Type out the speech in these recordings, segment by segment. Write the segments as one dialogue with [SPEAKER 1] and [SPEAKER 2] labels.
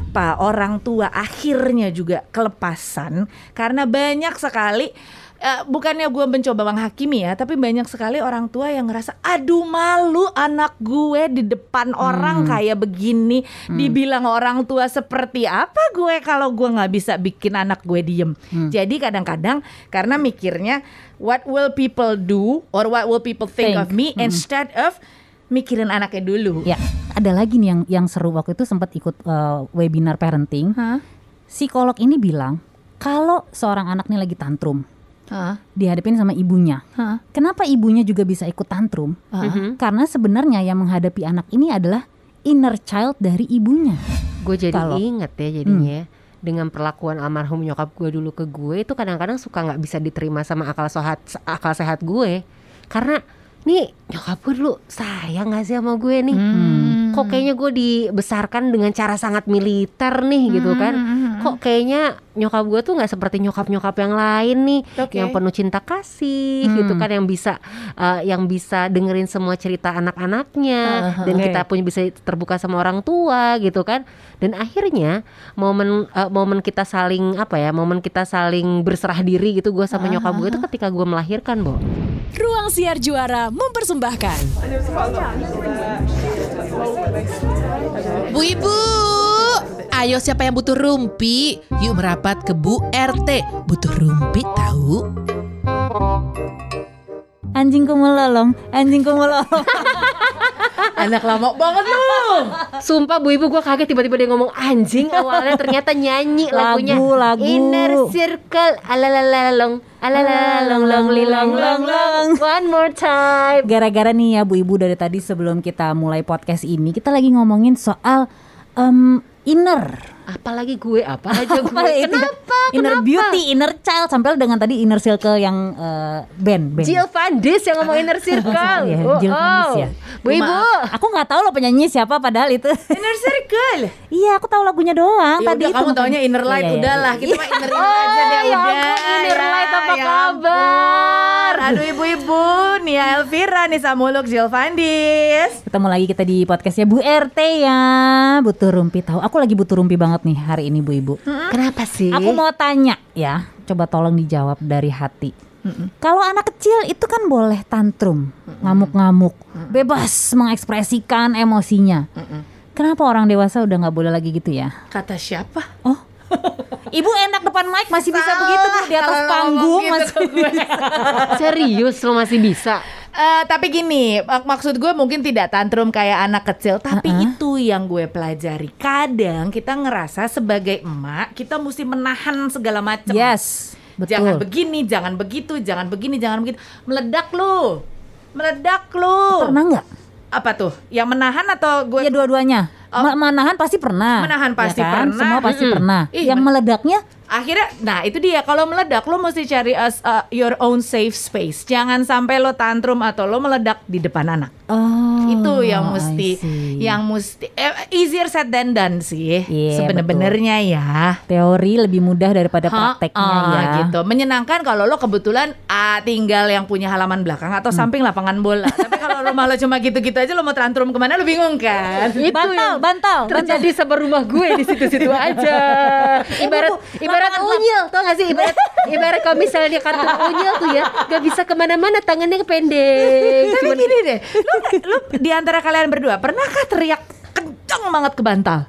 [SPEAKER 1] kenapa orang tua akhirnya juga kelepasan? Karena banyak sekali eh, bukannya gue mencoba menghakimi ya, tapi banyak sekali orang tua yang ngerasa aduh malu anak gue di depan orang kayak begini, dibilang orang tua seperti apa gue kalau gue nggak bisa bikin anak gue diem. Jadi kadang-kadang karena mikirnya what will people do or what will people think,
[SPEAKER 2] Think.
[SPEAKER 1] of me instead of mikirin anaknya dulu.
[SPEAKER 2] Ya, ada lagi nih yang yang seru waktu itu sempat ikut eh, webinar parenting.
[SPEAKER 1] Hah?
[SPEAKER 2] Psikolog ini bilang kalau seorang anak nih lagi tantrum,
[SPEAKER 1] Hah?
[SPEAKER 2] dihadapin sama ibunya.
[SPEAKER 1] Hah?
[SPEAKER 2] Kenapa ibunya juga bisa ikut tantrum? Karena sebenarnya yang menghadapi anak ini adalah inner child dari ibunya.
[SPEAKER 3] Gue jadi
[SPEAKER 2] Kalau-
[SPEAKER 3] inget ya jadinya ya, dengan perlakuan almarhum nyokap gue dulu ke gue itu kadang-kadang suka nggak bisa diterima sama akal sehat akal sehat gue karena nih nyokap gue dulu sayang gak sih sama gue nih? Kok kayaknya gue dibesarkan dengan cara sangat militer nih gitu kan. Kok kayaknya nyokap gue tuh nggak seperti nyokap nyokap yang lain nih
[SPEAKER 1] Oke.
[SPEAKER 3] yang penuh cinta kasih gitu kan yang bisa uh, yang bisa dengerin semua cerita anak-anaknya dan
[SPEAKER 1] oke.
[SPEAKER 3] kita pun bisa terbuka sama orang tua gitu kan. Dan akhirnya momen uh, momen kita saling apa ya momen kita saling berserah diri gitu gue sama nyokap gue itu ketika gue melahirkan bo
[SPEAKER 4] Ruang Siar Juara mempersembahkan
[SPEAKER 5] Bu Ibu, ayo siapa yang butuh rumpi? Yuk merapat ke Bu RT. Butuh rumpi tahu?
[SPEAKER 2] Anjingku melolong, anjingku melolong.
[SPEAKER 1] Anak lama banget lu.
[SPEAKER 3] Sumpah bu ibu gue kaget tiba-tiba dia ngomong anjing awalnya ternyata nyanyi lagunya
[SPEAKER 2] Lagu, lagu.
[SPEAKER 3] Inner Circle alalalalong alalalalong long lilong long long one more time
[SPEAKER 2] Gara-gara nih ya Bu Ibu dari tadi sebelum kita mulai podcast ini kita lagi ngomongin soal em, inner.
[SPEAKER 3] Apalagi gue apa aja gue kenapa
[SPEAKER 2] Inner
[SPEAKER 3] Kenapa?
[SPEAKER 2] beauty, inner child sampai dengan tadi inner circle yang eh, band, band.
[SPEAKER 3] Jill Van Dis yang ngomong Inner Circle
[SPEAKER 2] Iya,
[SPEAKER 3] Oh,
[SPEAKER 2] Jill
[SPEAKER 3] oh.
[SPEAKER 2] ya.
[SPEAKER 3] Bu ibu
[SPEAKER 2] Aku nggak tahu loh penyanyi siapa padahal itu.
[SPEAKER 1] Inner circle.
[SPEAKER 2] iya, aku tahu lagunya doang.
[SPEAKER 1] Ya
[SPEAKER 2] tadi
[SPEAKER 1] udah
[SPEAKER 2] itu
[SPEAKER 1] kamu taunya inner light
[SPEAKER 2] Iya, iya,
[SPEAKER 1] udahlah kita mah inner inner aja deh
[SPEAKER 3] ya
[SPEAKER 1] udah.
[SPEAKER 3] ampun, Inner
[SPEAKER 1] Ya,
[SPEAKER 3] Light, apa
[SPEAKER 1] ya
[SPEAKER 3] kabar?
[SPEAKER 1] Aduh ibu-ibu, Nia Elvira, Nisa Muluk, Jill Vandis.
[SPEAKER 2] Ketemu lagi kita di podcastnya Bu RT ya. Butuh rumpi tahu. Aku lagi butuh rumpi banget nih hari ini Bu Ibu.
[SPEAKER 3] kenapa sih
[SPEAKER 2] Aku mau tanya ya, coba tolong dijawab dari hati. Kalau anak kecil itu kan boleh tantrum, ngamuk-ngamuk, bebas mengekspresikan emosinya. Kenapa orang dewasa udah nggak boleh lagi gitu ya?
[SPEAKER 1] Kata siapa?
[SPEAKER 2] Oh, ibu enak depan mic masih bisa begitu Bu, di atas
[SPEAKER 1] kalau
[SPEAKER 2] panggung
[SPEAKER 1] gitu
[SPEAKER 2] masih
[SPEAKER 1] gue.
[SPEAKER 3] serius lo masih bisa
[SPEAKER 1] Eh, tapi gini, mak- maksud gue mungkin tidak tantrum kayak anak kecil, tapi itu yang gue pelajari. Kadang kita ngerasa sebagai emak, kita mesti menahan segala macam.
[SPEAKER 2] Yes, betul.
[SPEAKER 1] Jangan begini, jangan begitu, jangan begini, jangan begitu. Meledak lu. Meledak lu.
[SPEAKER 2] Pernah nggak?
[SPEAKER 1] Apa tuh? Yang menahan atau gue
[SPEAKER 2] Ya dua-duanya. Ma- Menahan pasti pernah.
[SPEAKER 1] Menahan
[SPEAKER 2] ya
[SPEAKER 1] pasti
[SPEAKER 2] kan?
[SPEAKER 1] pernah.
[SPEAKER 2] Semua pasti
[SPEAKER 1] Mm-mm.
[SPEAKER 2] pernah.
[SPEAKER 1] Ih,
[SPEAKER 2] Yang meledaknya
[SPEAKER 1] akhirnya nah itu dia kalau meledak lo mesti cari us, uh, your own safe space. Jangan sampai lo tantrum atau lo meledak di depan anak.
[SPEAKER 2] oh,
[SPEAKER 1] itu yang mesti yang mesti eh, easier said than done sih
[SPEAKER 2] Iya,
[SPEAKER 1] sebenarnya ya
[SPEAKER 2] teori lebih mudah daripada
[SPEAKER 1] Ha,
[SPEAKER 2] prakteknya
[SPEAKER 1] ah,
[SPEAKER 2] ya.
[SPEAKER 1] gitu menyenangkan kalau lo kebetulan ah, tinggal yang punya halaman belakang atau
[SPEAKER 2] Hmm.
[SPEAKER 1] samping lapangan bola tapi kalau lo cuma gitu-gitu aja lo mau tantrum ke mana lo bingung kan
[SPEAKER 3] itu
[SPEAKER 2] bantal,
[SPEAKER 3] terjadi sama rumah gue di situ-situ aja. Ibarat ibarat unyil, tau gak sih? Ibarat ibarat kalau misalnya kartu unyil tuh ya, gak bisa ke mana-mana, tangannya pendek.
[SPEAKER 1] tapi
[SPEAKER 3] Cuman
[SPEAKER 1] gini deh lo, lo di antara kalian berdua pernahkah teriak kencang banget ke bantal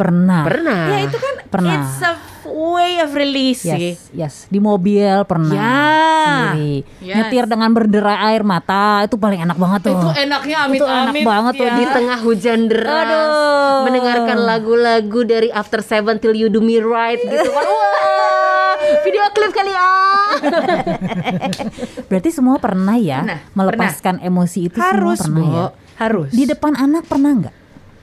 [SPEAKER 2] Pernah.
[SPEAKER 3] pernah.
[SPEAKER 1] ya itu kan
[SPEAKER 2] Pernah.
[SPEAKER 1] it's a way of release sih
[SPEAKER 2] Yes, yes. Di mobil pernah.
[SPEAKER 1] Ya.
[SPEAKER 2] Sendiri.
[SPEAKER 1] Yes.
[SPEAKER 2] Nyetir dengan berderai air mata itu paling enak banget tuh.
[SPEAKER 1] itu enaknya amit
[SPEAKER 2] Itu enak
[SPEAKER 1] amit
[SPEAKER 2] banget tuh,
[SPEAKER 3] di tengah hujan deras
[SPEAKER 2] Aduh.
[SPEAKER 3] mendengarkan lagu-lagu dari After Seven Till You Do Me Right gitu kan wah video klip kali ah
[SPEAKER 2] Berarti semua pernah ya
[SPEAKER 1] Pernah,
[SPEAKER 2] melepaskan emosi itu
[SPEAKER 1] harus
[SPEAKER 2] semua pernah ya.
[SPEAKER 1] harus
[SPEAKER 2] Di depan anak pernah nggak?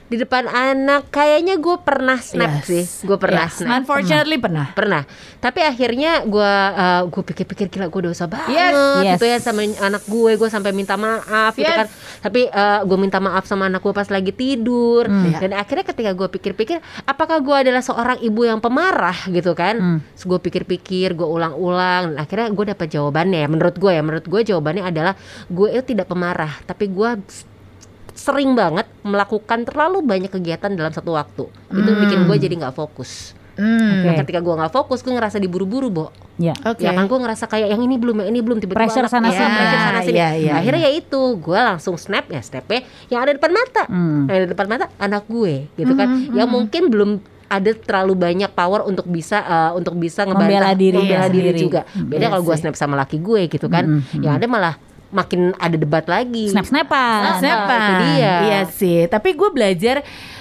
[SPEAKER 3] Di depan anak. Kayaknya gue pernah snap
[SPEAKER 1] Yes.
[SPEAKER 3] sih. Gue pernah
[SPEAKER 1] Yes,
[SPEAKER 3] snap.
[SPEAKER 1] Unfortunately pernah.
[SPEAKER 3] pernah. Tapi akhirnya gue uh, gue pikir-pikir gila gue dosa banget
[SPEAKER 2] Yes.
[SPEAKER 3] gitu ya sama anak gue. Gue sampai minta maaf gitu
[SPEAKER 1] Yes.
[SPEAKER 3] kan. Tapi uh, gue minta maaf sama anak gue pas lagi tidur.
[SPEAKER 1] Iya.
[SPEAKER 3] dan akhirnya ketika gue pikir-pikir apakah gue adalah seorang ibu yang pemarah? gitu kan.
[SPEAKER 2] Hmm.
[SPEAKER 3] Gue pikir-pikir gue ulang-ulang. Akhirnya gue dapat jawabannya. Ya menurut gue ya menurut gue jawabannya adalah gue itu tidak pemarah tapi gue sering banget melakukan terlalu banyak kegiatan dalam satu waktu. Itu bikin gue jadi nggak fokus.
[SPEAKER 1] Hmm.
[SPEAKER 3] Nah, ketika gue nggak fokus, gue ngerasa diburu-buru, Bo.
[SPEAKER 2] Ya.
[SPEAKER 1] Oke.
[SPEAKER 3] Ya kan gue ngerasa kayak yang ini belum, yang ini belum tiba-tiba
[SPEAKER 2] Pressure sana
[SPEAKER 3] ya,
[SPEAKER 2] sini.
[SPEAKER 3] pressure sana sini.
[SPEAKER 1] Iya, iya,
[SPEAKER 3] Akhirnya ya itu, gue langsung snap ya snapnya yang ada depan mata,
[SPEAKER 2] Hmm.
[SPEAKER 3] yang ada depan mata anak gue, gitu kan. Yang mungkin belum ada terlalu banyak power untuk bisa eh, untuk bisa ngebantah,
[SPEAKER 2] Membela diri
[SPEAKER 3] membela
[SPEAKER 2] ya,
[SPEAKER 3] diri
[SPEAKER 2] sendiri.
[SPEAKER 3] juga. Beda
[SPEAKER 1] Iya
[SPEAKER 3] kalau gue snap sama laki gue gitu kan, yang ada malah makin ada debat lagi.
[SPEAKER 2] Snap-snapan.
[SPEAKER 1] Siapa?
[SPEAKER 3] itu dia.
[SPEAKER 1] Iya sih. Tapi gue belajar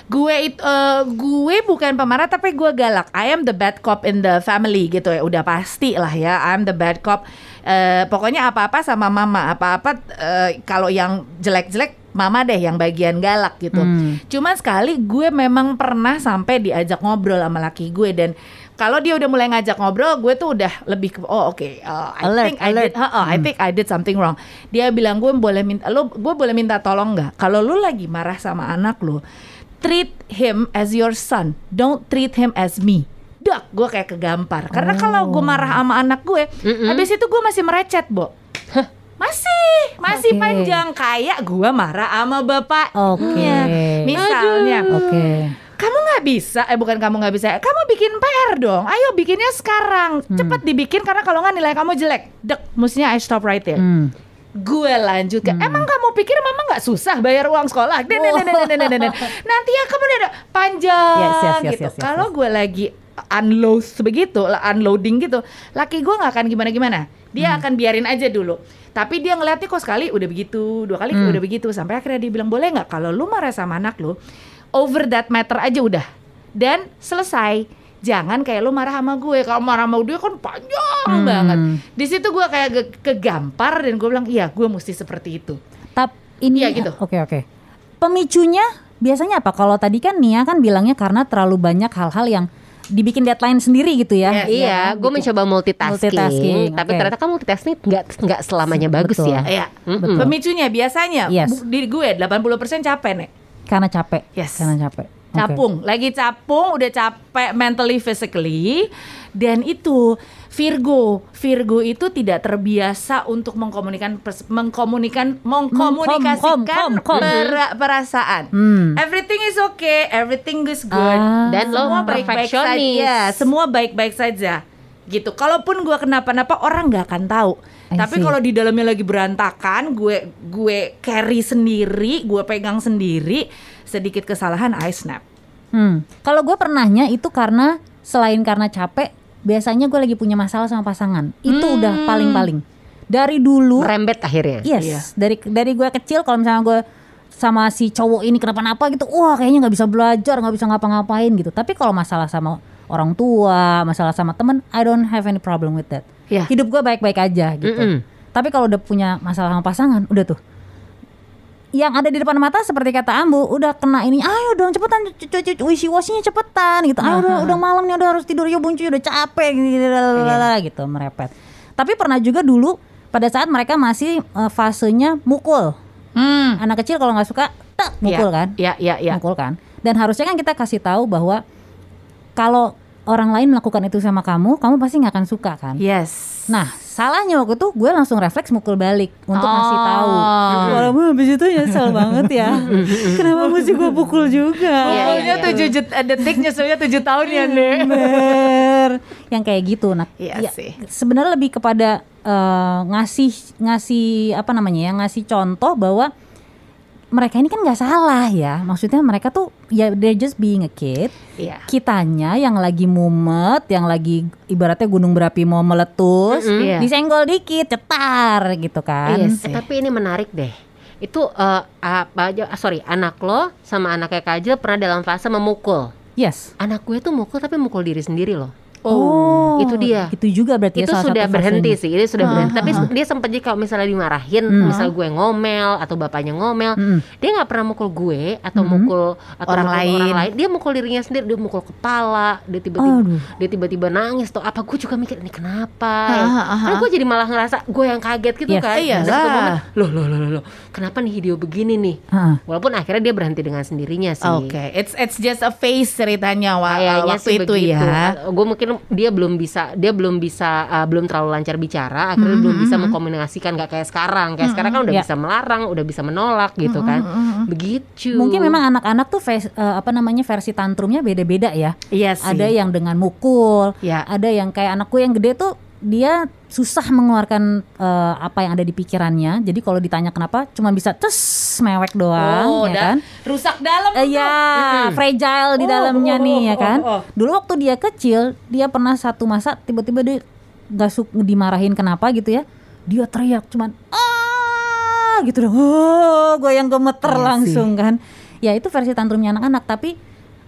[SPEAKER 1] gue itu eh, gue bukan pemarah tapi gue galak. I am the bad cop in the family gitu ya. Udah pasti lah ya. I'm the bad cop. Eh, pokoknya apa-apa sama mama. Apa-apa eh, kalau yang jelek-jelek mama deh yang bagian galak gitu.
[SPEAKER 2] Hmm.
[SPEAKER 1] Cuma sekali gue memang pernah sampai diajak ngobrol sama laki gue dan kalau dia udah mulai ngajak ngobrol, gue tuh udah lebih ke oh oke, uh, I
[SPEAKER 2] Alert,
[SPEAKER 1] think I
[SPEAKER 2] alert.
[SPEAKER 1] did, uh, I think I did something wrong. Dia bilang gue boleh minta, lo gue boleh minta tolong nggak? Kalau lu lagi marah sama anak lu, treat him as your son, don't treat him as me. Dak, gue kayak kegampar. Karena kalau gue marah sama anak gue, habis itu gue masih merecet, Bo. Masih, masih
[SPEAKER 2] Oke.
[SPEAKER 1] panjang kayak gue marah sama bapaknya.
[SPEAKER 2] Oke.
[SPEAKER 1] Misalnya,
[SPEAKER 2] Oke.
[SPEAKER 1] kamu nggak bisa, eh bukan kamu nggak bisa, kamu bikin PR dong. Ayo bikinnya sekarang, cepet dibikin karena kalau nggak nilai kamu jelek. Dek, mestinya I stop right there.
[SPEAKER 2] Hmm.
[SPEAKER 1] Gue lanjut ke, emang kamu pikir mama nggak susah bayar uang sekolah? Den, den, den, den, den, den. Nanti ya kamu udah panjang
[SPEAKER 2] Yes, yes, yes,
[SPEAKER 1] gitu.
[SPEAKER 2] yes, yes,
[SPEAKER 1] Kalau gue lagi unload begitu, unloading gitu, laki gue nggak akan gimana-gimana. Dia akan biarin aja dulu. Tapi dia ngeliatnya kok sekali udah begitu, dua kali udah begitu, sampai akhirnya dia bilang boleh nggak kalau lu marah sama anak lu, over that matter aja udah, dan selesai. Jangan kayak lu marah sama gue. Kalau marah sama dia kan panjang banget. Di situ gue kayak ge- kegampar dan gue bilang iya, gue mesti seperti itu.
[SPEAKER 2] Tap ini
[SPEAKER 1] Iya, gitu.
[SPEAKER 2] Oke oke. Pemicunya biasanya apa? Kalau tadi kan Nia kan bilangnya karena terlalu banyak hal-hal yang dibikin deadline sendiri gitu ya.
[SPEAKER 1] Yes.
[SPEAKER 3] Iya, gue mencoba multitasking,
[SPEAKER 2] Multitasking,
[SPEAKER 3] tapi
[SPEAKER 2] oke.
[SPEAKER 3] ternyata kan multitasking nggak nggak selamanya bagus
[SPEAKER 2] Betul.
[SPEAKER 3] ya.
[SPEAKER 1] Iya.
[SPEAKER 2] Betul.
[SPEAKER 1] Pemicunya biasanya
[SPEAKER 2] Yes.
[SPEAKER 1] di gue 80% capek nek.
[SPEAKER 2] Karena capek.
[SPEAKER 1] Yes.
[SPEAKER 2] Karena capek.
[SPEAKER 1] Capung, lagi capung, udah capek mentally, physically, dan itu Virgo, Virgo itu tidak terbiasa untuk mengkomunikan, mengkomunikan, mengkomunikasikan
[SPEAKER 2] kom, kom.
[SPEAKER 1] pera- perasaan.
[SPEAKER 2] Hmm.
[SPEAKER 1] Everything is okay, everything is good.
[SPEAKER 2] Ah.
[SPEAKER 3] Dan lo
[SPEAKER 1] semua baik-baik saja. Ya, semua baik-baik saja. Gitu. Kalaupun gua kenapa-napa orang nggak akan tahu.
[SPEAKER 2] I
[SPEAKER 1] Tapi kalau di dalamnya lagi berantakan, gue gue carry sendiri, gue pegang sendiri, sedikit kesalahan I snap.
[SPEAKER 2] Hmm. Kalau gue pernahnya itu karena selain karena capek, biasanya gue lagi punya masalah sama pasangan. Itu
[SPEAKER 1] Hmm.
[SPEAKER 2] udah paling-paling. Dari dulu,
[SPEAKER 3] Merembet akhirnya.
[SPEAKER 2] yes,
[SPEAKER 1] Iya.
[SPEAKER 2] dari dari gue kecil kalau misalnya gue sama si cowok ini kenapa-napa gitu, wah kayaknya nggak bisa belajar, nggak bisa ngapa-ngapain gitu. Tapi kalau masalah sama orang tua, masalah sama temen, I don't have any problem with that.
[SPEAKER 1] Iya.
[SPEAKER 2] Hidup gue baik-baik aja gitu.
[SPEAKER 3] Mm-mm.
[SPEAKER 2] Tapi kalau udah punya masalah sama pasangan, udah tuh. Yang ada di depan mata seperti kata Ambu, udah kena ini, ayo dong cepetan cuci wishy washinya cepetan gitu. Ayo udah, udah malam nih udah harus tidur yuk buncu udah capek gitu, lalalala, gitu merepet. Tapi pernah juga dulu pada saat mereka masih eh, fasenya mukul.
[SPEAKER 1] Hmm.
[SPEAKER 2] Anak kecil kalau nggak suka, tak mukul kan?
[SPEAKER 1] Ya, ya, ya.
[SPEAKER 2] Mukul kan? Dan harusnya kan kita kasih tahu bahwa kalau orang lain melakukan itu sama kamu, kamu pasti nggak akan suka kan?
[SPEAKER 1] Yes.
[SPEAKER 2] Nah, salahnya waktu itu gue langsung refleks mukul balik untuk ngasih tahu.
[SPEAKER 1] Oh.
[SPEAKER 2] Walaupun habis itu nyesel banget ya. Kenapa mesti gue pukul juga?
[SPEAKER 1] Pokoknya tujuh jut- eh, detik nyeselnya tujuh tahun ya, Nek.
[SPEAKER 2] Bener. Yang kayak gitu. Nah,
[SPEAKER 1] Iya
[SPEAKER 2] ya,
[SPEAKER 1] sih.
[SPEAKER 2] sebenarnya lebih kepada eh, ngasih ngasih apa namanya ya ngasih contoh bahwa mereka ini kan nggak salah ya. Maksudnya mereka tuh ya they're just being a kid.
[SPEAKER 1] Iya.
[SPEAKER 2] Kitanya yang lagi mumet, yang lagi ibaratnya gunung berapi mau meletus,
[SPEAKER 1] Iya.
[SPEAKER 2] disenggol dikit, cetar gitu kan.
[SPEAKER 1] Iya
[SPEAKER 3] Eh, tapi ini menarik deh. Itu eh, apa aja? ah, sorry, anak lo sama anaknya Kajil pernah dalam fase memukul.
[SPEAKER 2] Yes.
[SPEAKER 3] Anak gue tuh mukul tapi mukul diri sendiri loh.
[SPEAKER 2] Oh,
[SPEAKER 3] itu dia.
[SPEAKER 2] Itu juga berarti ya
[SPEAKER 3] itu
[SPEAKER 2] salah
[SPEAKER 3] sudah
[SPEAKER 2] satu
[SPEAKER 3] berhenti
[SPEAKER 2] fasenya.
[SPEAKER 3] sih, itu sudah berhenti. Tapi dia sempat jadi kalau misalnya dimarahin,
[SPEAKER 2] Hmm.
[SPEAKER 3] misalnya gue ngomel atau bapaknya ngomel,
[SPEAKER 2] Mm-mm.
[SPEAKER 3] dia nggak pernah mukul gue atau mukul atau
[SPEAKER 1] Orang
[SPEAKER 3] mukul
[SPEAKER 1] lain.
[SPEAKER 3] orang lain. Dia mukul dirinya sendiri, dia mukul kepala, dia tiba-tiba dia tiba-tiba nangis tuh. Apa gue juga mikir ini kenapa? Ya?
[SPEAKER 1] ah, ah.
[SPEAKER 3] Karena gue jadi malah ngerasa gue yang kaget gitu
[SPEAKER 2] Yes.
[SPEAKER 3] kan. Ada satu momen, loh, loh, loh, loh, loh, kenapa nih video begini nih?
[SPEAKER 2] Heeh.
[SPEAKER 3] Walaupun akhirnya dia berhenti dengan sendirinya sih.
[SPEAKER 1] Oke, it's it's just a face ceritanya waktu itu
[SPEAKER 3] begitu.
[SPEAKER 1] ya.
[SPEAKER 3] Gue mungkin dia belum bisa bisa dia belum bisa uh, belum terlalu lancar bicara akhirnya belum bisa mengkomunikasikan nggak kayak sekarang kayak sekarang kan udah
[SPEAKER 2] Ya.
[SPEAKER 3] bisa melarang udah bisa menolak gitu kan begitu
[SPEAKER 2] Mungkin memang anak-anak tuh vers- eh, apa namanya versi tantrumnya beda-beda ya.
[SPEAKER 1] Iya sih.
[SPEAKER 2] Ada yang dengan mukul,
[SPEAKER 3] Ya.
[SPEAKER 2] ada yang kayak anakku yang gede tuh dia susah mengeluarkan eh, apa yang ada di pikirannya. Jadi kalau ditanya kenapa, cuma bisa tes mewek doang,
[SPEAKER 1] Oh,
[SPEAKER 2] ya kan?
[SPEAKER 1] rusak dalam
[SPEAKER 2] Eh, Iya, fragile di
[SPEAKER 1] Oh,
[SPEAKER 2] dalamnya
[SPEAKER 1] oh,
[SPEAKER 2] nih
[SPEAKER 1] oh,
[SPEAKER 2] ya kan.
[SPEAKER 1] oh, oh.
[SPEAKER 2] Dulu waktu dia kecil, dia pernah satu masa tiba-tiba dia gak suka dimarahin kenapa gitu ya. Dia teriak cuman ah gitu dong. Oh, gue yang gemeter
[SPEAKER 1] Iya
[SPEAKER 2] langsung kan. Ya itu versi tantrumnya anak-anak, tapi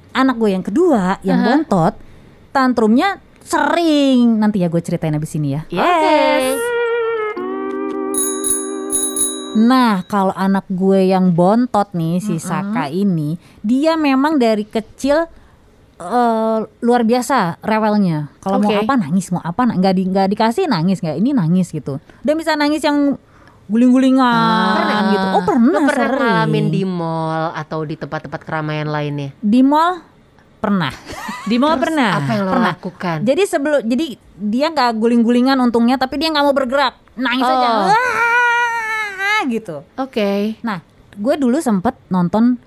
[SPEAKER 2] anak gue yang kedua yang bontot tantrumnya sering. Nanti ya gue ceritain abis ini ya.
[SPEAKER 1] Yes.
[SPEAKER 2] Nah, kalau anak gue yang bontot nih si Saka ini, dia memang dari kecil eh, luar biasa rewelnya. Kalau mau
[SPEAKER 1] Oke.
[SPEAKER 2] apa nangis, mau apa nggak di nggak dikasih nangis nggak ini nangis gitu. Dan bisa nangis yang guling-gulingan gitu. Oh pernah,
[SPEAKER 3] Lu pernah ngalamin di mall atau di tempat-tempat keramaian lainnya
[SPEAKER 2] Di mall pernah.
[SPEAKER 1] Di mall pernah.
[SPEAKER 3] apa yang lo
[SPEAKER 2] pernah.
[SPEAKER 3] lakukan
[SPEAKER 2] Jadi sebelum jadi dia nggak guling-gulingan untungnya, tapi dia nggak mau bergerak, nangis
[SPEAKER 1] Oh.
[SPEAKER 2] aja, Wah, gitu.
[SPEAKER 1] Oke.
[SPEAKER 2] Nah, gue dulu sempet nonton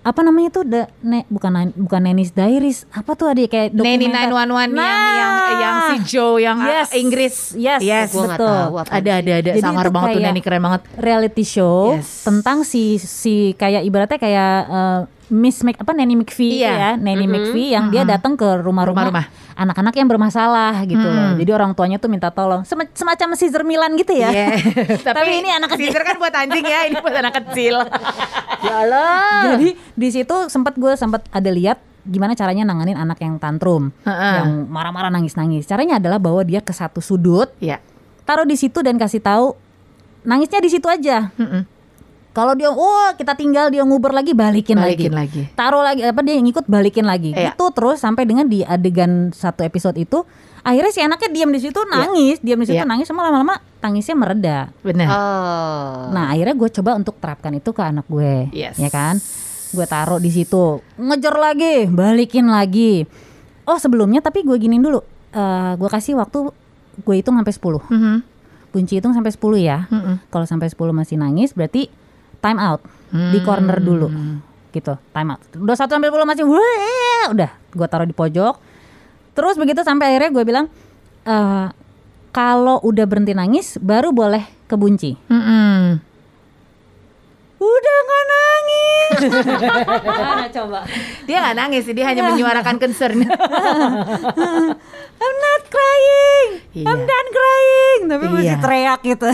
[SPEAKER 2] apa namanya tuh da, ne, bukan bukan Nenis Diaries apa tuh ada kayak dokumenter
[SPEAKER 1] 911 yang yang yang si Joe yang
[SPEAKER 2] Yes.
[SPEAKER 1] uh, Inggris.
[SPEAKER 2] Yes,
[SPEAKER 1] Yes.
[SPEAKER 3] Gua
[SPEAKER 2] betul.
[SPEAKER 3] tahu apa
[SPEAKER 1] Ada ada ada
[SPEAKER 2] Jadi
[SPEAKER 1] sangar banget tuh Nanny keren banget.
[SPEAKER 2] reality show
[SPEAKER 1] Yes.
[SPEAKER 2] tentang si si kayak ibaratnya kayak eh, Miss Mc, apa Nanny McPhee
[SPEAKER 1] Iya.
[SPEAKER 2] ya Nanny McPhee yang dia datang ke rumah-rumah anak-anak yang bermasalah gitu loh jadi orang tuanya tuh minta tolong Sem- semacam Caesar Milan gitu ya
[SPEAKER 1] Iya.
[SPEAKER 2] Tapi ini anak kecil.
[SPEAKER 1] Caesar kan buat anjing ya, ini buat anak kecil.
[SPEAKER 3] ya Allah
[SPEAKER 2] Jadi di situ sempat gue sempat ada lihat gimana caranya nanganin anak yang tantrum,
[SPEAKER 1] Heeh.
[SPEAKER 2] yang marah-marah nangis-nangis. Caranya adalah bawa dia ke satu sudut,
[SPEAKER 1] Iya.
[SPEAKER 2] taruh di situ dan kasih tahu nangisnya di situ aja.
[SPEAKER 1] Mm-mm.
[SPEAKER 2] Kalau dia, oh kita tinggal dia nguber lagi, balikin,
[SPEAKER 1] Balikin
[SPEAKER 2] lagi.
[SPEAKER 1] lagi.
[SPEAKER 2] Taruh lagi apa dia ngikut balikin lagi.
[SPEAKER 1] Iya.
[SPEAKER 2] Itu terus sampai dengan di adegan satu episode itu akhirnya si anaknya diam di situ nangis, diam di situ
[SPEAKER 1] Iya.
[SPEAKER 2] nangis sama lama-lama tangisnya mereda.
[SPEAKER 1] Benar.
[SPEAKER 3] oh
[SPEAKER 2] Nah, akhirnya gue coba untuk terapkan itu ke anak gue,
[SPEAKER 1] Yes.
[SPEAKER 2] ya kan? Gue taruh di situ, ngejar lagi, balikin lagi. Oh sebelumnya tapi gue giniin dulu, Eh gue kasih waktu gue hitung sampai 10
[SPEAKER 1] Mhm.
[SPEAKER 2] Bunci hitung sampai 10 ya.
[SPEAKER 1] Mm-mm.
[SPEAKER 2] Kalau sampai 10 masih nangis berarti time out di corner dulu, gitu, time out. Udah satu sampai 10 masih, "Wah," udah, gue taruh di pojok. Terus begitu sampai akhirnya gue bilang, eh kalau udah berhenti nangis baru boleh ke bunci.
[SPEAKER 1] Mm-mm.
[SPEAKER 2] Udah nggak nangis. Gimana coba?
[SPEAKER 1] Dia nggak nangis, sih, dia hanya menyuarakan concern.
[SPEAKER 2] I'm not crying.
[SPEAKER 1] Iya.
[SPEAKER 2] I'm done crying. Tapi masih
[SPEAKER 1] Iya.
[SPEAKER 2] teriak gitu.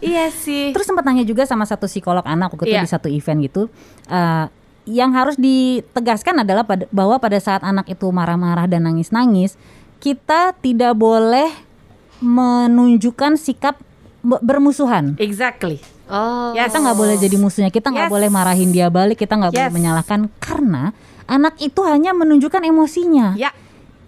[SPEAKER 1] iya sih.
[SPEAKER 2] Terus sempat nanya juga sama satu psikolog anak waktu
[SPEAKER 1] Iya.
[SPEAKER 2] di satu event gitu. eh, yang harus ditegaskan adalah pada, bahwa pada saat anak itu marah-marah dan nangis-nangis, kita tidak boleh menunjukkan sikap be- bermusuhan.
[SPEAKER 1] Exactly.
[SPEAKER 3] Oh
[SPEAKER 1] Yes.
[SPEAKER 2] Kita nggak boleh jadi musuhnya, kita nggak
[SPEAKER 1] Yes.
[SPEAKER 2] boleh marahin dia balik, kita nggak boleh
[SPEAKER 1] Yes.
[SPEAKER 2] menyalahkan karena anak itu hanya menunjukkan emosinya.
[SPEAKER 1] Ya.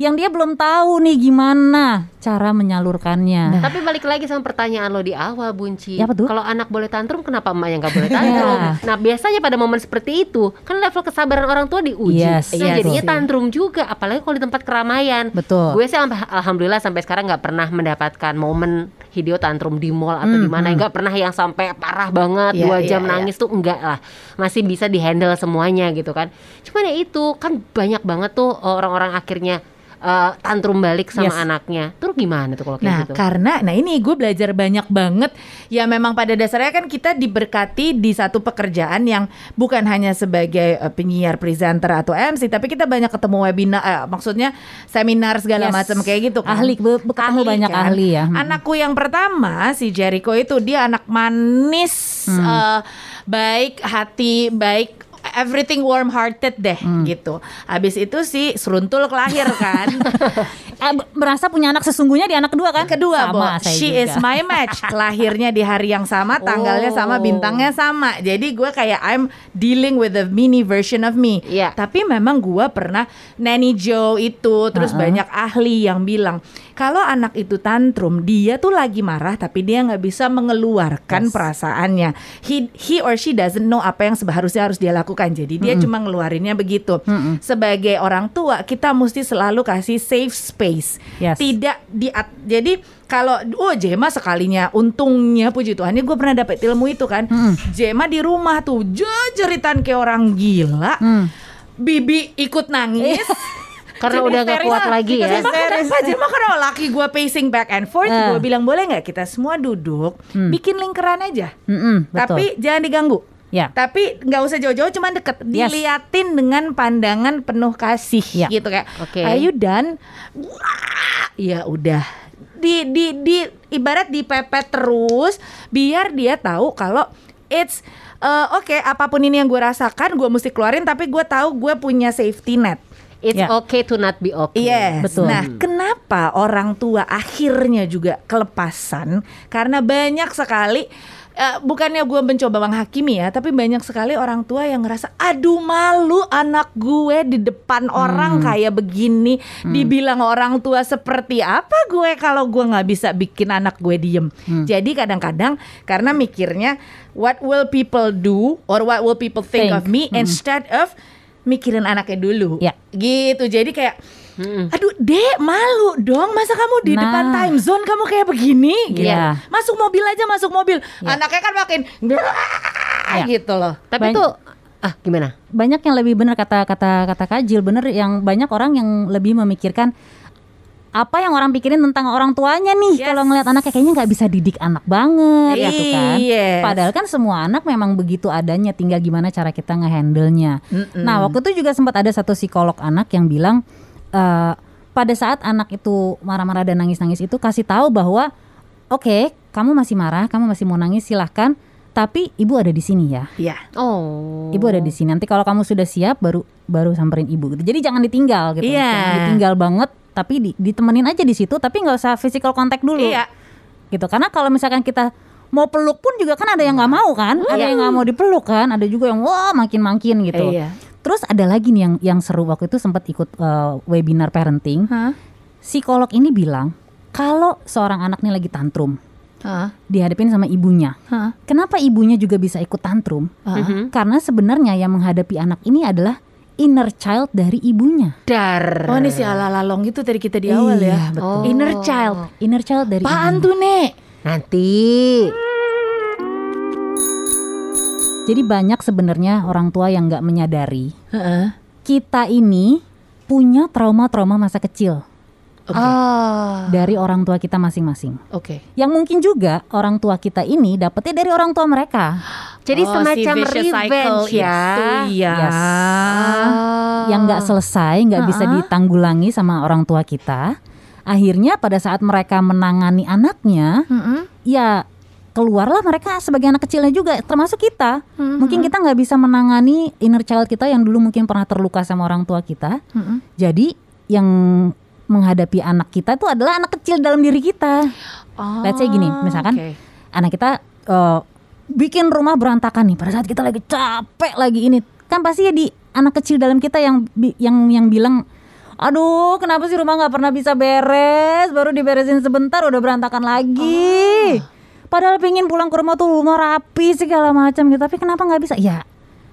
[SPEAKER 2] Yang dia belum tahu nih gimana cara menyalurkannya.
[SPEAKER 3] Tapi balik lagi sama pertanyaan lo di awal Bunci
[SPEAKER 2] Ya?
[SPEAKER 3] Kalau anak boleh tantrum kenapa emak yang gak boleh tantrum
[SPEAKER 2] Ya.
[SPEAKER 3] Nah biasanya pada momen seperti itu Kan level kesabaran orang tua diuji
[SPEAKER 2] Yes,
[SPEAKER 3] Nah
[SPEAKER 1] iya
[SPEAKER 3] jadinya
[SPEAKER 1] tuh.
[SPEAKER 3] tantrum juga Apalagi kalau di tempat keramaian
[SPEAKER 2] Betul.
[SPEAKER 3] Gue sih alhamdulillah sampai sekarang nggak pernah mendapatkan momen Hideo tantrum di mall atau di mana nggak pernah yang sampai parah banget
[SPEAKER 1] Iya,
[SPEAKER 3] dua
[SPEAKER 1] iya,
[SPEAKER 3] jam
[SPEAKER 1] iya.
[SPEAKER 3] nangis tuh enggak lah masih bisa dihandle semuanya gitu kan cuman ya itu kan banyak banget tuh orang-orang akhirnya eh, tantrum balik sama
[SPEAKER 2] Yes.
[SPEAKER 3] anaknya terus gimana tuh kalau kayak
[SPEAKER 1] Nah,
[SPEAKER 3] gitu
[SPEAKER 1] karena nah ini gue belajar banyak banget ya memang pada dasarnya kan kita diberkati di satu pekerjaan yang bukan hanya sebagai eh, penyiar, presenter atau MC, tapi kita banyak ketemu webinar eh, maksudnya seminar segala
[SPEAKER 2] Yes.
[SPEAKER 1] macam kayak gitu kan.
[SPEAKER 2] Ahli, be- be- ketemu banyak ahli ya. Hmm.
[SPEAKER 1] Anakku yang pertama si Jericho itu dia anak manis,
[SPEAKER 2] Hmm.
[SPEAKER 1] eh, baik hati, baik everything warm hearted deh
[SPEAKER 2] Hmm.
[SPEAKER 1] gitu. Habis itu si seruntul kelahir kan.
[SPEAKER 2] B- merasa punya anak sesungguhnya di anak kedua kan?
[SPEAKER 1] Kedua,
[SPEAKER 2] Sama
[SPEAKER 1] Bo.
[SPEAKER 2] saya
[SPEAKER 1] She
[SPEAKER 2] juga.
[SPEAKER 1] is my match. Lahirnya di hari yang sama, tanggalnya sama,
[SPEAKER 3] Oh.
[SPEAKER 1] bintangnya sama. Jadi gue kayak I'm dealing with a mini version of me.
[SPEAKER 3] Iya.
[SPEAKER 1] Tapi memang gue pernah Nanny Joe itu, terus banyak ahli yang bilang kalau anak itu tantrum, dia tuh lagi marah tapi dia nggak bisa mengeluarkan perasaannya. He he or she doesn't know apa yang seharusnya harus dia lakukan. Jadi dia cuma ngeluarinnya begitu. Sebagai orang tua kita mesti selalu kasih safe space.
[SPEAKER 2] Yes.
[SPEAKER 1] Tidak di jadi kalau oh Jema sekalinya untungnya puji Tuhan gue pernah dapet ilmu itu kan. Jema di rumah tuh jeritan kayak orang gila.
[SPEAKER 2] Hmm.
[SPEAKER 1] Bibi ikut nangis.
[SPEAKER 3] Karena
[SPEAKER 1] Jadi
[SPEAKER 3] udah gak kuat lagi ya.
[SPEAKER 1] Jema kenapa? Jema karena laki gue pacing back and forth.
[SPEAKER 2] Eh.
[SPEAKER 1] Gue bilang boleh nggak kita semua duduk, bikin lingkaran aja.
[SPEAKER 2] Betul.
[SPEAKER 1] Tapi jangan diganggu.
[SPEAKER 2] Ya.
[SPEAKER 1] Tapi nggak usah jauh-jauh, cuman deket.
[SPEAKER 2] Yes.
[SPEAKER 1] Diliatin dengan pandangan penuh kasih,
[SPEAKER 2] Ya.
[SPEAKER 1] gitu kayak.
[SPEAKER 3] Oke.
[SPEAKER 1] Ayo dan, wah, ya udah. Di di di ibarat dipepet terus, biar dia tahu kalau it's eh, oke apa pun ini yang gue rasakan, gue mesti keluarin. Tapi gue tahu gue punya safety net.
[SPEAKER 3] It's
[SPEAKER 2] Ya.
[SPEAKER 3] okay to not be okay.
[SPEAKER 1] Yes.
[SPEAKER 2] Betul.
[SPEAKER 1] Nah, kenapa orang tua akhirnya juga kelepasan? Karena banyak sekali eh, bukannya gue mencoba menghakimi ya, tapi banyak sekali orang tua yang ngerasa aduh malu anak gue di depan orang kayak begini, dibilang orang tua seperti apa gue kalau gue nggak bisa bikin anak gue diem. Jadi kadang-kadang karena mikirnya what will people do or what will people think,
[SPEAKER 2] Think.
[SPEAKER 1] of me instead of mikirin anaknya dulu?
[SPEAKER 2] Ya.
[SPEAKER 1] gitu. Jadi kayak aduh dek malu dong masa kamu di
[SPEAKER 2] Nah.
[SPEAKER 1] depan time zone kamu kayak begini gitu
[SPEAKER 2] Iya.
[SPEAKER 1] masuk mobil aja masuk mobil
[SPEAKER 2] Ya.
[SPEAKER 1] anaknya kan makin
[SPEAKER 2] Ya.
[SPEAKER 1] gitu loh
[SPEAKER 3] Tapi
[SPEAKER 2] Banyak-
[SPEAKER 3] tuh ah gimana?
[SPEAKER 2] banyak yang lebih benar kata kata kata Kajil bener yang banyak orang yang lebih memikirkan apa yang orang pikirin tentang orang tuanya nih
[SPEAKER 1] Yes.
[SPEAKER 2] kalau ngelihat anaknya kayaknya nggak bisa didik anak banget gitu kan
[SPEAKER 1] Yes.
[SPEAKER 2] padahal kan semua anak memang begitu adanya tinggal gimana cara kita ngehandle-nya nah waktu itu juga sempat ada satu psikolog anak yang bilang eh, pada saat anak itu marah-marah dan nangis-nangis itu kasih tahu bahwa oke kamu masih marah kamu masih mau nangis silahkan tapi ibu ada di sini ya
[SPEAKER 1] ya
[SPEAKER 3] Oh.
[SPEAKER 2] Ibu ada di sini. Nanti kalau kamu sudah siap baru baru samperin ibu gitu. Jadi jangan ditinggal gitu.
[SPEAKER 1] Iya.
[SPEAKER 2] Jangan ditinggal banget tapi di- ditemenin aja di situ tapi nggak usah physical contact dulu.
[SPEAKER 1] iya
[SPEAKER 2] Gitu. Karena kalau misalkan kita mau peluk pun juga kan ada yang nggak mau kan? Ada yang nggak mau dipeluk kan? Ada juga yang wah makin-makin gitu.
[SPEAKER 1] Iya.
[SPEAKER 2] Terus ada lagi nih yang yang seru waktu itu sempat ikut eh, webinar parenting.
[SPEAKER 1] Hah?
[SPEAKER 2] Psikolog ini bilang kalau seorang anak nih lagi tantrum
[SPEAKER 1] Hah?
[SPEAKER 2] dihadapin sama ibunya.
[SPEAKER 1] Hah?
[SPEAKER 2] Kenapa ibunya juga bisa ikut tantrum? Karena sebenarnya yang menghadapi anak ini adalah inner child dari ibunya.
[SPEAKER 3] Dar.
[SPEAKER 1] oh ini si ala-lalong itu tadi kita di awal
[SPEAKER 2] Iya,
[SPEAKER 1] ya
[SPEAKER 2] betul.
[SPEAKER 1] inner child
[SPEAKER 2] Inner child dari
[SPEAKER 1] apaan
[SPEAKER 2] ibunya.
[SPEAKER 1] tuh nek
[SPEAKER 3] Nanti.
[SPEAKER 2] Jadi banyak sebenarnya orang tua yang nggak menyadari
[SPEAKER 1] Heeh.
[SPEAKER 2] kita ini punya trauma-trauma masa kecil
[SPEAKER 3] Oh.
[SPEAKER 2] dari orang tua kita masing-masing.
[SPEAKER 1] oke
[SPEAKER 2] Yang mungkin juga orang tua kita ini dapetnya dari orang tua mereka.
[SPEAKER 3] Jadi
[SPEAKER 1] Oh, si
[SPEAKER 3] semacam
[SPEAKER 1] cycle
[SPEAKER 3] revenge ya.
[SPEAKER 1] itu, iya
[SPEAKER 2] Yes.
[SPEAKER 3] Oh.
[SPEAKER 2] yang nggak selesai, nggak bisa ditanggulangi sama orang tua kita. Akhirnya pada saat mereka menangani anaknya,
[SPEAKER 1] Mm-mm.
[SPEAKER 2] ya keluarlah mereka sebagai anak kecilnya juga, termasuk kita. Mungkin kita nggak bisa menangani inner child kita yang dulu mungkin pernah terluka sama orang tua kita.
[SPEAKER 1] Mm-mm.
[SPEAKER 2] Jadi yang menghadapi anak kita itu adalah anak kecil dalam diri kita.
[SPEAKER 1] Oh,
[SPEAKER 2] Let's say gini, misalkan
[SPEAKER 1] oke.
[SPEAKER 2] anak kita eh, bikin rumah berantakan nih pada saat kita lagi capek lagi ini kan pasti ya di anak kecil dalam kita yang yang yang bilang aduh kenapa sih rumah nggak pernah bisa beres baru diberesin sebentar udah berantakan lagi padahal pengen pulang ke rumah tuh rumah rapi segala macam gitu. Tapi kenapa nggak bisa? Ya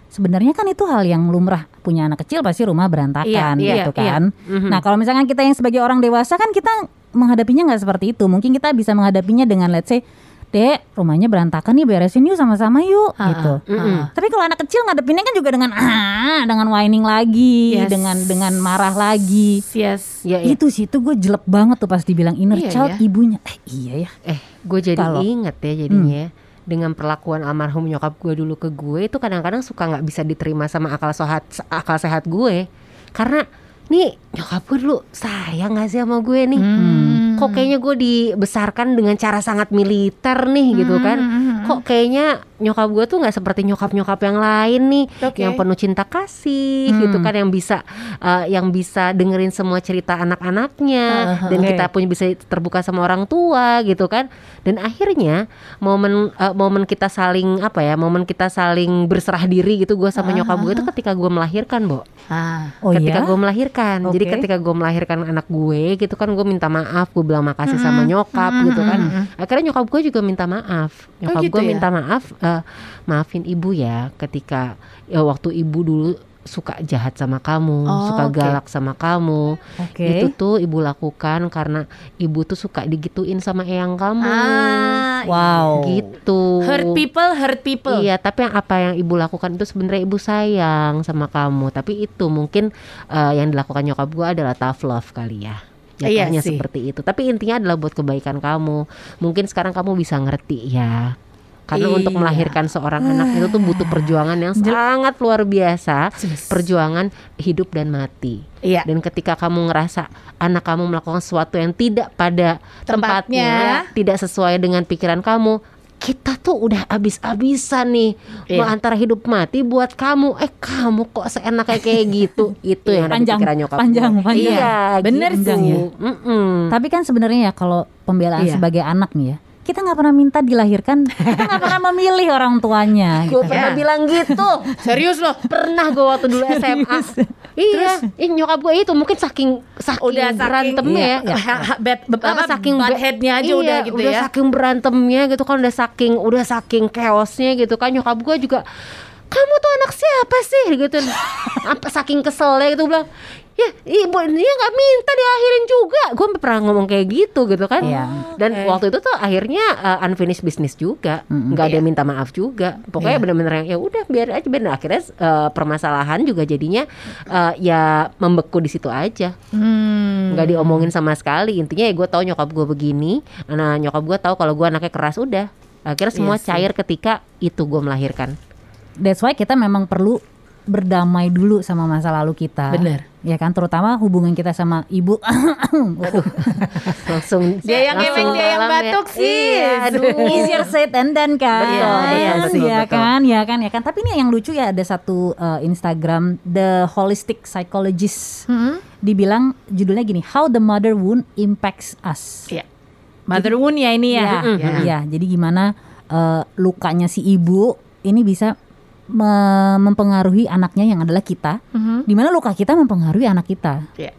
[SPEAKER 2] sebenarnya kan itu hal yang lumrah. Punya anak kecil pasti rumah berantakan
[SPEAKER 1] Iya, iya,
[SPEAKER 2] gitu
[SPEAKER 1] iya.
[SPEAKER 2] kan. Nah kalau misalkan kita yang sebagai orang dewasa kan kita menghadapinya nggak seperti itu. Mungkin kita bisa menghadapinya dengan let's say dek rumahnya berantakan nih beresin yuk sama-sama yuk
[SPEAKER 1] Ah,
[SPEAKER 2] gitu
[SPEAKER 3] Mm-mm.
[SPEAKER 2] tapi kalau anak kecil ngadepinnya kan juga dengan ah dengan whining lagi
[SPEAKER 1] Yes.
[SPEAKER 2] dengan dengan marah lagi
[SPEAKER 1] yes
[SPEAKER 3] Ya, ya.
[SPEAKER 2] itu sih itu gue jelek banget tuh pas dibilang inner
[SPEAKER 1] Iya,
[SPEAKER 2] child
[SPEAKER 1] ya.
[SPEAKER 2] ibunya eh iya ya
[SPEAKER 3] Eh, gue jadi
[SPEAKER 2] Kalau-
[SPEAKER 3] inget ya jadinya ya. Dengan perlakuan almarhum nyokap gue dulu ke gue itu kadang-kadang suka nggak bisa diterima sama akal sehat akal sehat gue. Karena nih nyokap gue dulu sayang gak sih sama gue nih?
[SPEAKER 1] Hmm.
[SPEAKER 3] Kok kayaknya gue dibesarkan dengan cara sangat militer nih gitu kan? Kok kayaknya nyokap gue tuh nggak seperti nyokap-nyokap yang lain nih,
[SPEAKER 1] Oke.
[SPEAKER 3] yang penuh cinta kasih gitu kan, yang bisa eh, yang bisa dengerin semua cerita anak-anaknya dan
[SPEAKER 1] Oke.
[SPEAKER 3] kita punya bisa terbuka sama orang tua gitu kan. Dan akhirnya momen eh, momen kita saling apa ya, momen kita saling berserah diri gitu gue sama nyokap gue itu ketika gue melahirkan, Bo
[SPEAKER 1] ah
[SPEAKER 2] oh
[SPEAKER 3] ketika
[SPEAKER 2] iya
[SPEAKER 3] gue melahirkan. Jadi
[SPEAKER 1] Oke.
[SPEAKER 3] ketika gue melahirkan anak gue gitu kan gue minta maaf, gue bilang makasih sama nyokap gitu kan. Akhirnya nyokap gue juga minta maaf. Nyokap
[SPEAKER 1] gitu
[SPEAKER 3] gue
[SPEAKER 1] ya?
[SPEAKER 3] minta maaf eh, maafin ibu ya ketika ya waktu ibu dulu suka jahat sama kamu,
[SPEAKER 1] Oh,
[SPEAKER 3] suka
[SPEAKER 1] oke.
[SPEAKER 3] galak sama kamu.
[SPEAKER 2] Oke.
[SPEAKER 3] Itu tuh ibu lakukan karena ibu tuh suka digituin sama eyang kamu.
[SPEAKER 1] Ah,
[SPEAKER 2] Wow.
[SPEAKER 3] Gitu.
[SPEAKER 1] hurt people, hurt people.
[SPEAKER 3] Iya, tapi yang apa yang ibu lakukan itu sebenarnya ibu sayang sama kamu. Tapi itu mungkin eh, yang dilakukan nyokap gua adalah tough love kali ya.
[SPEAKER 1] Iya
[SPEAKER 3] Jatuhnya
[SPEAKER 1] sih.
[SPEAKER 3] seperti itu. Tapi intinya adalah buat kebaikan kamu. Mungkin sekarang kamu bisa ngerti ya. Karena untuk
[SPEAKER 1] Iya.
[SPEAKER 3] melahirkan seorang anak itu tuh butuh perjuangan yang sangat luar biasa. Perjuangan hidup dan mati.
[SPEAKER 1] Iya.
[SPEAKER 3] Dan ketika kamu ngerasa anak kamu melakukan sesuatu yang tidak pada
[SPEAKER 1] Tempatnya.
[SPEAKER 3] tempatnya, tidak sesuai dengan pikiran kamu, kita tuh udah abis-abisan nih
[SPEAKER 1] Iya.
[SPEAKER 3] mau antara hidup mati buat kamu. Eh kamu kok seenaknya kayak gitu? Itu yang
[SPEAKER 2] Panjang,
[SPEAKER 3] pikiran nyokap
[SPEAKER 2] panjang,
[SPEAKER 3] gue.
[SPEAKER 2] panjang.
[SPEAKER 3] Iya,
[SPEAKER 1] Bener
[SPEAKER 3] gitu.
[SPEAKER 2] sih.
[SPEAKER 3] Mm-mm.
[SPEAKER 2] Tapi kan sebenarnya ya kalau pembelaan
[SPEAKER 1] Iya.
[SPEAKER 2] sebagai anak nih ya, kita nggak pernah minta dilahirkan, kita nggak pernah memilih orang tuanya.
[SPEAKER 3] Gue
[SPEAKER 2] gitu.
[SPEAKER 3] pernah bilang gitu.
[SPEAKER 1] Serius loh.
[SPEAKER 3] Pernah gue waktu dulu SMA. iya, Ih, nyokap gue itu mungkin saking saking
[SPEAKER 1] Udah saking
[SPEAKER 3] berantemnya ya.
[SPEAKER 1] ha- ha- bad,
[SPEAKER 3] apa, saking
[SPEAKER 1] bad headnya aja
[SPEAKER 3] iya,
[SPEAKER 1] udah gitu
[SPEAKER 3] udah
[SPEAKER 1] ya.
[SPEAKER 3] saking berantemnya gitu kan udah saking udah saking chaosnya gitu kan nyokap gue juga kamu tuh anak siapa sih gitu apa saking keselnya gitu bilang ya ibu dia nggak minta diakhirin juga gue pernah ngomong kayak gitu gitu kan
[SPEAKER 2] Iya.
[SPEAKER 3] dan
[SPEAKER 1] Oke.
[SPEAKER 3] waktu itu tuh akhirnya uh, unfinished business juga nggak ada yang minta maaf juga pokoknya
[SPEAKER 1] Iya.
[SPEAKER 3] bener-bener yang ya udah biar aja biar akhirnya uh, permasalahan juga jadinya uh, ya membeku di situ aja
[SPEAKER 1] Hmm.
[SPEAKER 3] nggak diomongin sama sekali intinya ya gue tahu nyokap gue begini nah nyokap gue tahu kalau gue anaknya keras udah akhirnya semua
[SPEAKER 1] Iya sih.
[SPEAKER 3] cair ketika itu gue melahirkan
[SPEAKER 2] That's why kita memang perlu berdamai dulu sama masa lalu kita.
[SPEAKER 1] Bener.
[SPEAKER 2] Ya kan, terutama hubungan kita sama ibu.
[SPEAKER 3] langsung
[SPEAKER 1] Dia yang
[SPEAKER 3] langsung
[SPEAKER 1] emang dia yang
[SPEAKER 3] ya.
[SPEAKER 1] batuk sih.
[SPEAKER 3] iya, aduh
[SPEAKER 2] Easier said than done kan.
[SPEAKER 3] Betul,
[SPEAKER 1] betul, betul,
[SPEAKER 2] ya
[SPEAKER 1] betul.
[SPEAKER 2] kan, ya kan, ya kan. Tapi ini yang lucu ya ada satu uh, Instagram The Holistic Psychologist.
[SPEAKER 1] Hmm?
[SPEAKER 2] Dibilang judulnya gini, How the Mother Wound Impacts Us.
[SPEAKER 1] Iya. Mother wound ya ini ya.
[SPEAKER 2] Iya,
[SPEAKER 1] Ya.
[SPEAKER 2] iya. Jadi gimana uh, lukanya si ibu ini bisa mempengaruhi anaknya yang adalah kita.
[SPEAKER 1] Mhm.
[SPEAKER 2] Di mana luka kita mempengaruhi anak kita.
[SPEAKER 1] Iya.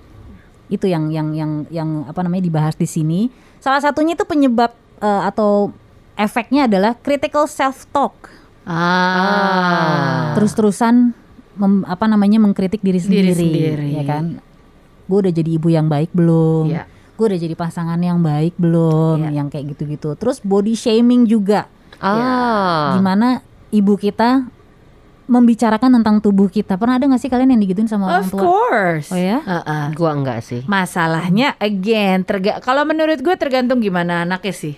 [SPEAKER 2] Itu yang yang yang yang apa namanya dibahas di sini. Salah satunya itu penyebab uh, atau efeknya adalah critical self talk.
[SPEAKER 1] Ah.
[SPEAKER 2] Terus-terusan mem- apa namanya mengkritik diri
[SPEAKER 1] Diri
[SPEAKER 2] sendiri,
[SPEAKER 1] sendiri.
[SPEAKER 2] ya kan? Gue udah jadi ibu yang baik belum?
[SPEAKER 1] Iya.
[SPEAKER 2] Gue udah jadi pasangan yang baik belum?
[SPEAKER 1] Iya.
[SPEAKER 2] Yang kayak gitu-gitu. Terus body shaming juga.
[SPEAKER 3] ah
[SPEAKER 2] Gimana ibu kita membicarakan tentang tubuh kita? Pernah ada gak sih kalian yang digituin sama orang
[SPEAKER 1] Of
[SPEAKER 2] tua?
[SPEAKER 1] course.
[SPEAKER 2] Oh ya?
[SPEAKER 1] Heeh.
[SPEAKER 3] gue enggak sih
[SPEAKER 1] Masalahnya again terga kalau menurut gue tergantung gimana anaknya sih.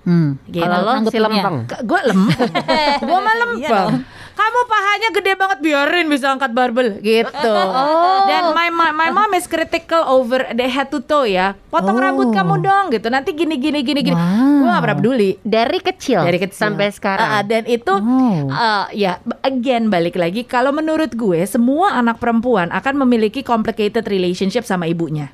[SPEAKER 2] Hmm.
[SPEAKER 1] Gitu.
[SPEAKER 3] kalau lo si lempeng
[SPEAKER 1] Gue lempeng. gue mah
[SPEAKER 2] Iya
[SPEAKER 1] lempeng. Kamu pahanya gede banget biarin bisa angkat barbel gitu. Dan my, my my mom is critical over the head to toe ya. Potong
[SPEAKER 2] Oh.
[SPEAKER 1] rambut kamu dong gitu. Nanti gini gini gini gini.
[SPEAKER 2] Wow.
[SPEAKER 1] Gue gak pernah peduli.
[SPEAKER 3] dari kecil
[SPEAKER 1] Dari kecil
[SPEAKER 3] sampai sekarang
[SPEAKER 1] Ah, dan itu
[SPEAKER 2] Oh.
[SPEAKER 1] uh, ya again balik lagi kalau menurut gue semua anak perempuan akan memiliki complicated relationship sama ibunya.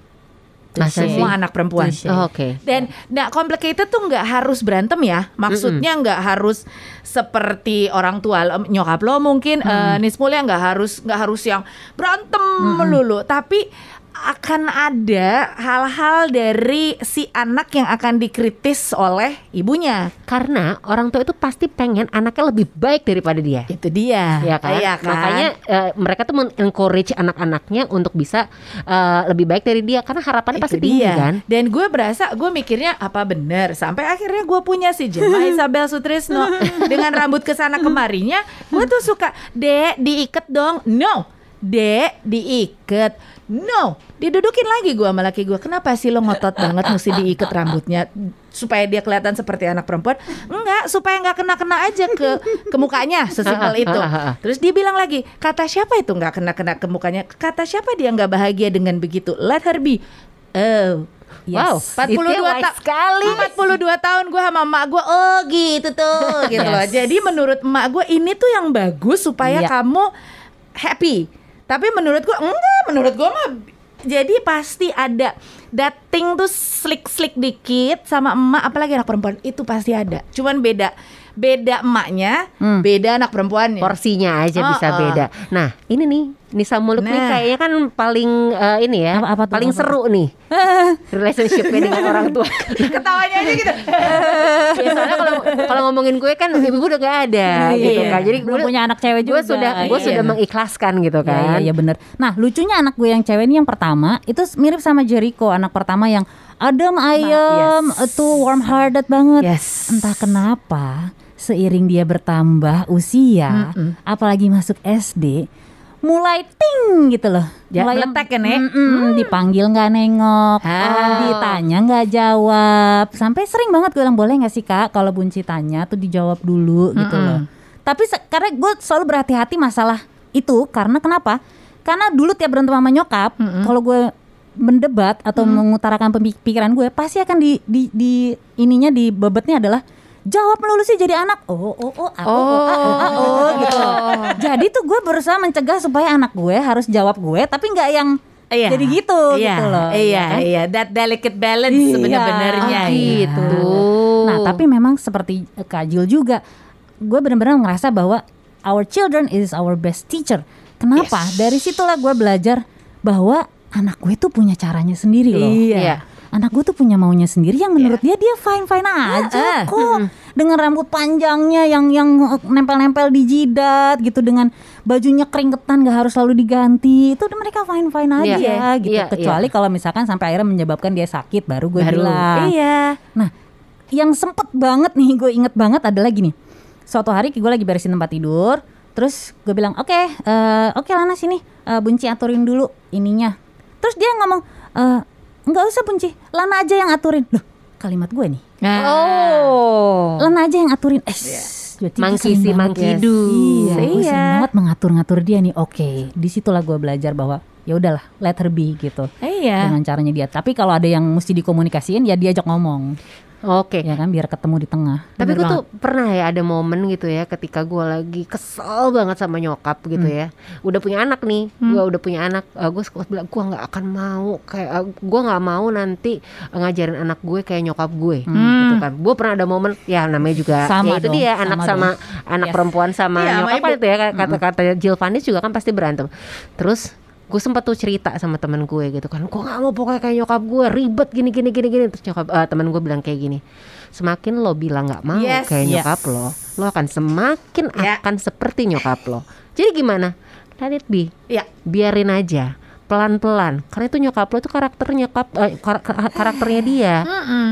[SPEAKER 3] Masa sih?
[SPEAKER 1] semua anak perempuan.
[SPEAKER 3] Oh, oke
[SPEAKER 1] Dan nah complicated tuh nggak harus berantem ya. Maksudnya nggak harus seperti orang tua nyokap lo mungkin eh, Nismul ya nggak harus nggak harus yang berantem melulu, tapi akan ada hal-hal dari si anak yang akan dikritis oleh ibunya.
[SPEAKER 3] karena orang tua itu pasti pengen anaknya lebih baik daripada dia
[SPEAKER 1] Itu dia.
[SPEAKER 3] ya kan?
[SPEAKER 1] Iya kan?
[SPEAKER 3] Makanya eh, mereka tuh men-encourage anak-anaknya untuk bisa eh, lebih baik dari dia karena harapannya pasti
[SPEAKER 1] Itu
[SPEAKER 3] tinggi
[SPEAKER 1] dia.
[SPEAKER 3] kan.
[SPEAKER 1] Dan gue berasa gue mikirnya apa bener sampai akhirnya gue punya si Gemma Isabel Sutrisno dengan rambut ke sana kemarinya gue tuh suka dek diikat dong no dek diikat no didudukin lagi gue sama laki gue kenapa sih lo ngotot banget mesti diikat rambutnya supaya dia kelihatan seperti anak perempuan enggak supaya nggak kena kena aja ke ke mukanya sesimpel itu terus dia bilang lagi kata siapa itu nggak kena kena ke mukanya kata siapa dia nggak bahagia dengan begitu let her be oh
[SPEAKER 3] Wow,
[SPEAKER 2] Yes.
[SPEAKER 1] 42
[SPEAKER 3] itu wise
[SPEAKER 1] ta-
[SPEAKER 3] sekali.
[SPEAKER 1] 42 tahun gue sama emak gue oh gitu tuh gitu loh.
[SPEAKER 2] Yes.
[SPEAKER 1] Jadi menurut emak gue ini tuh yang bagus supaya
[SPEAKER 2] Iya.
[SPEAKER 1] kamu happy. Tapi menurut gue enggak, menurut gue mah jadi pasti ada. Dating tuh slick-slick dikit sama emak apalagi anak perempuan itu pasti ada. Cuman beda beda emaknya,
[SPEAKER 2] Hmm.
[SPEAKER 1] beda anak perempuannya.
[SPEAKER 3] porsinya aja bisa
[SPEAKER 1] Oh, oh.
[SPEAKER 3] beda. Nah, ini nih Nisa Muluk nih
[SPEAKER 1] Nah.
[SPEAKER 3] kayaknya kan paling eh, ini ya,
[SPEAKER 2] Apa- apa tuh,
[SPEAKER 3] paling
[SPEAKER 2] apa?
[SPEAKER 3] seru nih relationshipnya dengan orang tua.
[SPEAKER 1] Ketawanya aja gitu.
[SPEAKER 3] ya, soalnya kalau kalau ngomongin gue kan ibu udah gak ada gitu
[SPEAKER 2] Iya.
[SPEAKER 3] kan. Jadi gue
[SPEAKER 2] punya anak cewek juga.
[SPEAKER 3] gue sudah gue
[SPEAKER 2] Iya.
[SPEAKER 3] sudah mengikhlaskan gitu
[SPEAKER 2] Ya,
[SPEAKER 3] kan.
[SPEAKER 2] Iya, iya bener. Nah lucunya anak gue yang cewek ini yang pertama itu mirip sama Jericho anak pertama yang adem ayem,
[SPEAKER 1] yes.
[SPEAKER 2] itu warm hearted banget.
[SPEAKER 1] Yes.
[SPEAKER 2] Entah kenapa seiring dia bertambah usia, apalagi masuk SD, mulai ting gitu loh.
[SPEAKER 1] Ya,
[SPEAKER 2] mulai
[SPEAKER 1] meletek kan ya?
[SPEAKER 2] Mm-mm, dipanggil nggak nengok,
[SPEAKER 1] Ah.
[SPEAKER 2] ditanya nggak jawab. Sampai sering banget gue bilang boleh nggak sih kak kalau Bunci tanya tuh dijawab dulu gitu loh. Tapi karena gue selalu berhati-hati masalah itu karena kenapa? Karena dulu tiap berantem sama nyokap, kalau gue mendebat atau mengutarakan pemikiran gue pasti akan di di, di ininya di bebetnya adalah jawab melulu sih jadi anak oh oh oh ah, oh, oh, ah, oh, ah, oh, gitu jadi tuh gue berusaha mencegah supaya anak gue harus jawab gue tapi nggak yang
[SPEAKER 1] Iya.
[SPEAKER 2] jadi gitu
[SPEAKER 1] iya,
[SPEAKER 2] gitu loh
[SPEAKER 1] Iya,
[SPEAKER 2] ya kan?
[SPEAKER 1] iya, that delicate balance
[SPEAKER 2] Iya.
[SPEAKER 1] sebenarnya
[SPEAKER 2] Oh,
[SPEAKER 1] gitu.
[SPEAKER 2] Nah, tapi memang seperti eh, Kak Jul juga, gue benar-benar ngerasa bahwa our children is our best teacher. Kenapa? Dari situlah gue belajar bahwa anak gue tuh punya caranya sendiri loh.
[SPEAKER 1] Iya.
[SPEAKER 3] Iya.
[SPEAKER 2] Anak gue tuh punya maunya sendiri yang menurut dia dia fine fine aja
[SPEAKER 1] Ah,
[SPEAKER 2] kok. Dengan rambut panjangnya yang yang eh, nempel-nempel di jidat gitu dengan bajunya keringetan gak harus selalu diganti. Itu mereka fine fine aja
[SPEAKER 3] Iya,
[SPEAKER 2] gitu.
[SPEAKER 3] iya,
[SPEAKER 2] Kecuali kalau misalkan sampai akhirnya menyebabkan dia sakit baru gue bilang.
[SPEAKER 1] Iya.
[SPEAKER 2] Nah, yang sempet banget nih, gue inget banget adalah gini. Suatu hari gue lagi beresin tempat tidur, terus gue bilang, oke, eh, oke Lana sini, eh, Bunci aturin dulu ininya. Terus dia ngomong, eh, nggak usah Bunci, Lana aja yang aturin. Loh, kalimat gue nih,
[SPEAKER 1] Nah,
[SPEAKER 3] Oh.
[SPEAKER 2] Lana aja yang aturin. Eh, jadi gue
[SPEAKER 3] Monkey
[SPEAKER 2] sering
[SPEAKER 3] see,
[SPEAKER 2] banget
[SPEAKER 3] monkey
[SPEAKER 2] ya.
[SPEAKER 3] do.
[SPEAKER 2] Iya, gue
[SPEAKER 1] Iya.
[SPEAKER 2] sering banget mengatur-ngatur dia nih. Oke, di situlah gue belajar bahwa ya udahlah, let her be gitu.
[SPEAKER 1] iya.
[SPEAKER 2] Dengan caranya dia. Tapi kalau ada yang mesti dikomunikasiin, ya diajak ngomong.
[SPEAKER 3] Oke.
[SPEAKER 2] ya kan biar ketemu di tengah
[SPEAKER 3] Tapi gue tuh pernah ya ada momen gitu ya ketika gue lagi kesel banget sama nyokap gitu
[SPEAKER 2] Hmm.
[SPEAKER 3] ya. Udah punya anak nih, gue udah punya anak. gue suka bilang gue nggak akan mau kayak gue nggak mau nanti eh, ngajarin anak gue kayak nyokap gue gitu kan. Gue pernah ada momen ya namanya juga
[SPEAKER 2] Hmm. Sama
[SPEAKER 3] ya itu
[SPEAKER 2] dong,
[SPEAKER 3] dia
[SPEAKER 2] sama
[SPEAKER 3] anak
[SPEAKER 2] dong.
[SPEAKER 3] sama anak
[SPEAKER 2] Yes.
[SPEAKER 3] perempuan sama
[SPEAKER 1] sama
[SPEAKER 3] nyokap itu ya kata-kata Jill Vanis juga kan pasti berantem. Terus gue sempat tuh cerita sama teman gue gitu kan gue nggak mau pokoknya kayak nyokap gue ribet gini gini gini gini terus nyokap eh, teman gue bilang kayak gini semakin lo bilang nggak mau
[SPEAKER 1] Yes,
[SPEAKER 3] kayak
[SPEAKER 2] yes.
[SPEAKER 3] nyokap lo lo akan semakin
[SPEAKER 1] Ya.
[SPEAKER 3] akan seperti nyokap lo jadi gimana let it be
[SPEAKER 1] Iya.
[SPEAKER 3] biarin aja pelan-pelan. Karena itu nyokap lo itu karakter nyokap eh, kar- kar- karakternya dia.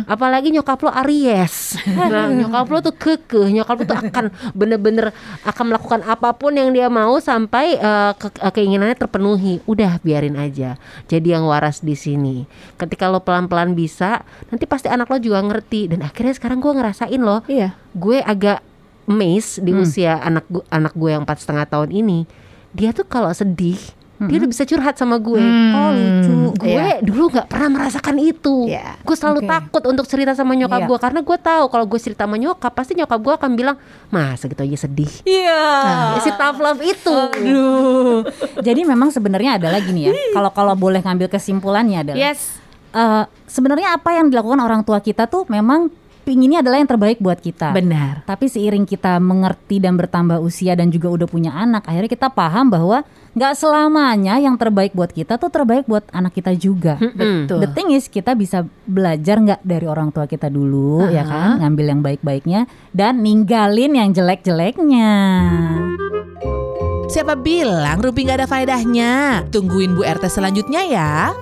[SPEAKER 3] Apalagi nyokap lo Aries. Nah. Nyokap lo tuh kekeh. Nyokap lo tuh akan bener-bener akan melakukan apa pun yang dia mau sampai eh, ke- eh, keinginannya terpenuhi. Udah biarin aja. Jadi yang waras di sini. Ketika lo pelan-pelan bisa nanti pasti anak lo juga ngerti. Dan akhirnya sekarang gue ngerasain loh
[SPEAKER 1] Iya.
[SPEAKER 3] gue agak amazed di usia anak gu- anak gue yang empat setengah tahun ini. Dia tuh kalau sedih dia udah bisa curhat sama gue
[SPEAKER 2] oh lucu
[SPEAKER 3] gue
[SPEAKER 1] Iya.
[SPEAKER 3] dulu nggak pernah merasakan itu
[SPEAKER 1] Iya.
[SPEAKER 3] gue selalu
[SPEAKER 2] Oke.
[SPEAKER 3] takut untuk cerita sama nyokap
[SPEAKER 2] Iya.
[SPEAKER 3] gue karena gue tahu kalau gue cerita sama nyokap pasti nyokap gue akan bilang masa gitu aja sedih
[SPEAKER 2] iya
[SPEAKER 3] Ya, si tough love itu
[SPEAKER 2] Aduh. Jadi memang sebenarnya adalah gini ya. Kalau kalau boleh ngambil kesimpulannya adalah
[SPEAKER 1] Yes.
[SPEAKER 2] eh, sebenarnya apa yang dilakukan orang tua kita tuh memang pinginnya adalah yang terbaik buat kita.
[SPEAKER 1] Benar.
[SPEAKER 2] Tapi seiring kita mengerti dan bertambah usia dan juga udah punya anak, akhirnya kita paham bahwa nggak selamanya yang terbaik buat kita tuh terbaik buat anak kita juga.
[SPEAKER 1] Betul.
[SPEAKER 2] The thing is kita bisa belajar nggak dari orang tua kita dulu ya kan, ngambil yang baik-baiknya dan ninggalin yang jelek-jeleknya.
[SPEAKER 5] Siapa bilang Rumpi nggak ada faedahnya? Tungguin Bu RT selanjutnya ya.